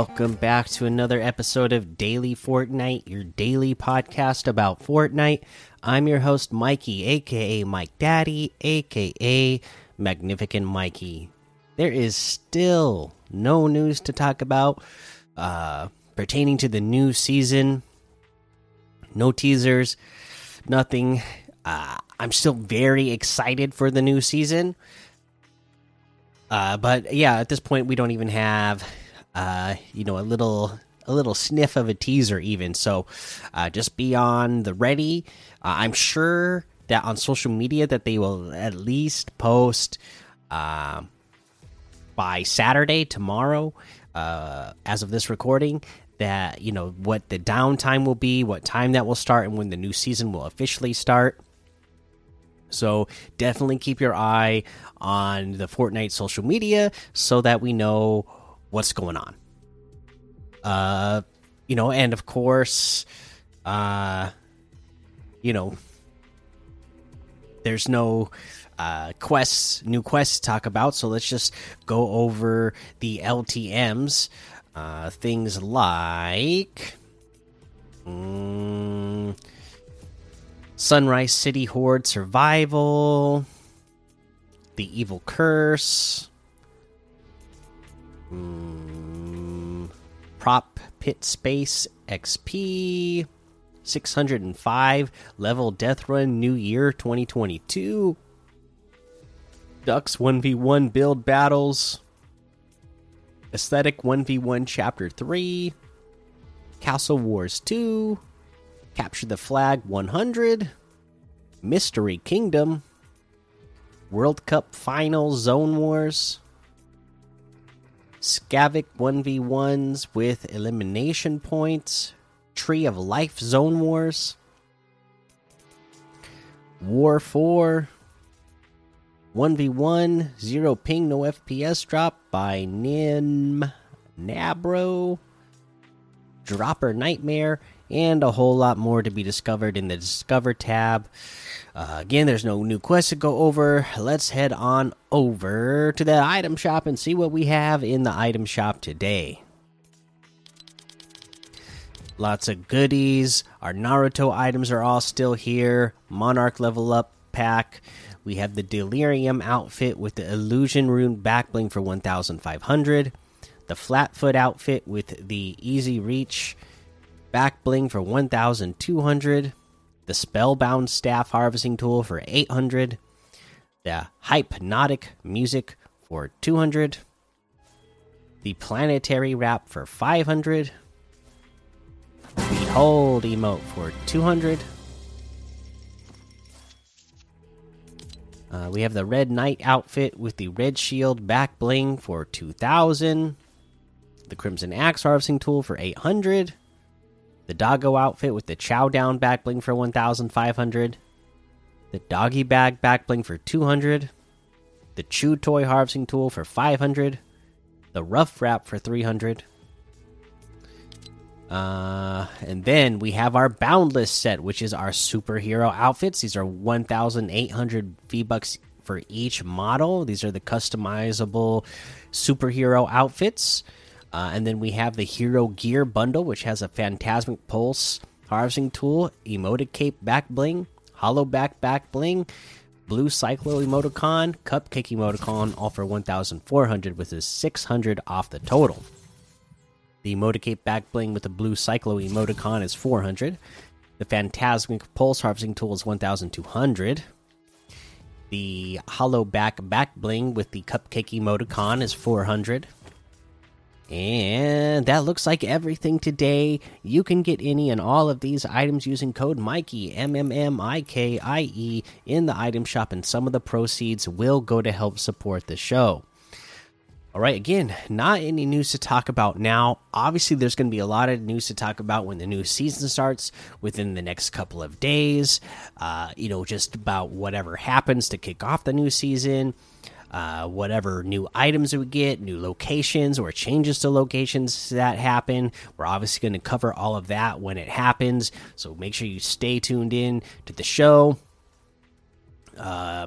Welcome back to another episode of Daily Fortnite, your daily podcast about Fortnite. I'm your host, Mikey, aka Mike Daddy, aka Magnificent Mikey. There is still no news to talk about uh, pertaining to the new season. No teasers, nothing. Uh, I'm still very excited for the new season. Uh, but yeah, at this point, we don't even have, uh, you know, a little a little sniff of a teaser even. So, uh, just be on the ready. Uh, I'm sure that on social media that they will at least post uh, by Saturday tomorrow. Uh, as of this recording, that you know what the downtime will be, what time that will start, and when the new season will officially start. So definitely keep your eye on the Fortnite social media so that we know what's going on. Uh, you know, and of course, uh, you know, there's no uh quests, new quests to talk about. So let's just go over the LTM's. Uh, things like. Mm, Sunrise City Horde Survival, The Evil Curse, mm, Prop Pit Space XP, 605 Level Death Run New Year 2022, Ducks 1v1 Build Battles, Aesthetic 1v1 Chapter 3, Castle Wars 2, Capture the Flag 100, Mystery Kingdom, World Cup Final Zone Wars, Skavic 1v1s with elimination points, Tree of Life Zone Wars, War 4, 1v1, Zero Ping No FPS drop by Nim Nabro, Dropper Nightmare, and a whole lot more to be discovered in the Discover tab. Uh, again, there's no new quests to go over. Let's head on over to the item shop and see what we have in the item shop today. Lots of goodies. Our Naruto items are all still here. Monarch level up pack. We have the Delirium outfit with the Illusion Rune backbling for 1,500. The Flatfoot outfit with the Easy Reach back bling for 1200 the spellbound staff harvesting tool for 800 the hypnotic music for 200 the planetary wrap for 500 behold emote for 200 uh, we have the red knight outfit with the red shield back bling for 2000 the crimson axe harvesting tool for 800 the doggo outfit with the chow down back bling for 1500 the doggy bag back bling for 200 the chew toy harvesting tool for 500 the rough wrap for 300 uh, and then we have our boundless set which is our superhero outfits. These are 1800 v bucks for each model. These are the customizable superhero outfits uh, and then we have the Hero Gear Bundle, which has a Phantasmic Pulse harvesting tool, Emotic Cape back bling, Hollow back back bling, Blue Cyclo emoticon, Cupcake emoticon, all for 1,400 with a 600 off the total. The Emotic back bling with the Blue Cyclo emoticon is 400. The Phantasmic Pulse harvesting tool is 1,200. The Hollow back back bling with the Cupcake emoticon is 400. And that looks like everything today. You can get any and all of these items using code Mikey M M M I K I E in the item shop, and some of the proceeds will go to help support the show. All right, again, not any news to talk about now. Obviously, there's going to be a lot of news to talk about when the new season starts within the next couple of days. Uh, you know, just about whatever happens to kick off the new season uh, whatever new items we get, new locations or changes to locations that happen. We're obviously going to cover all of that when it happens. So make sure you stay tuned in to the show. Uh,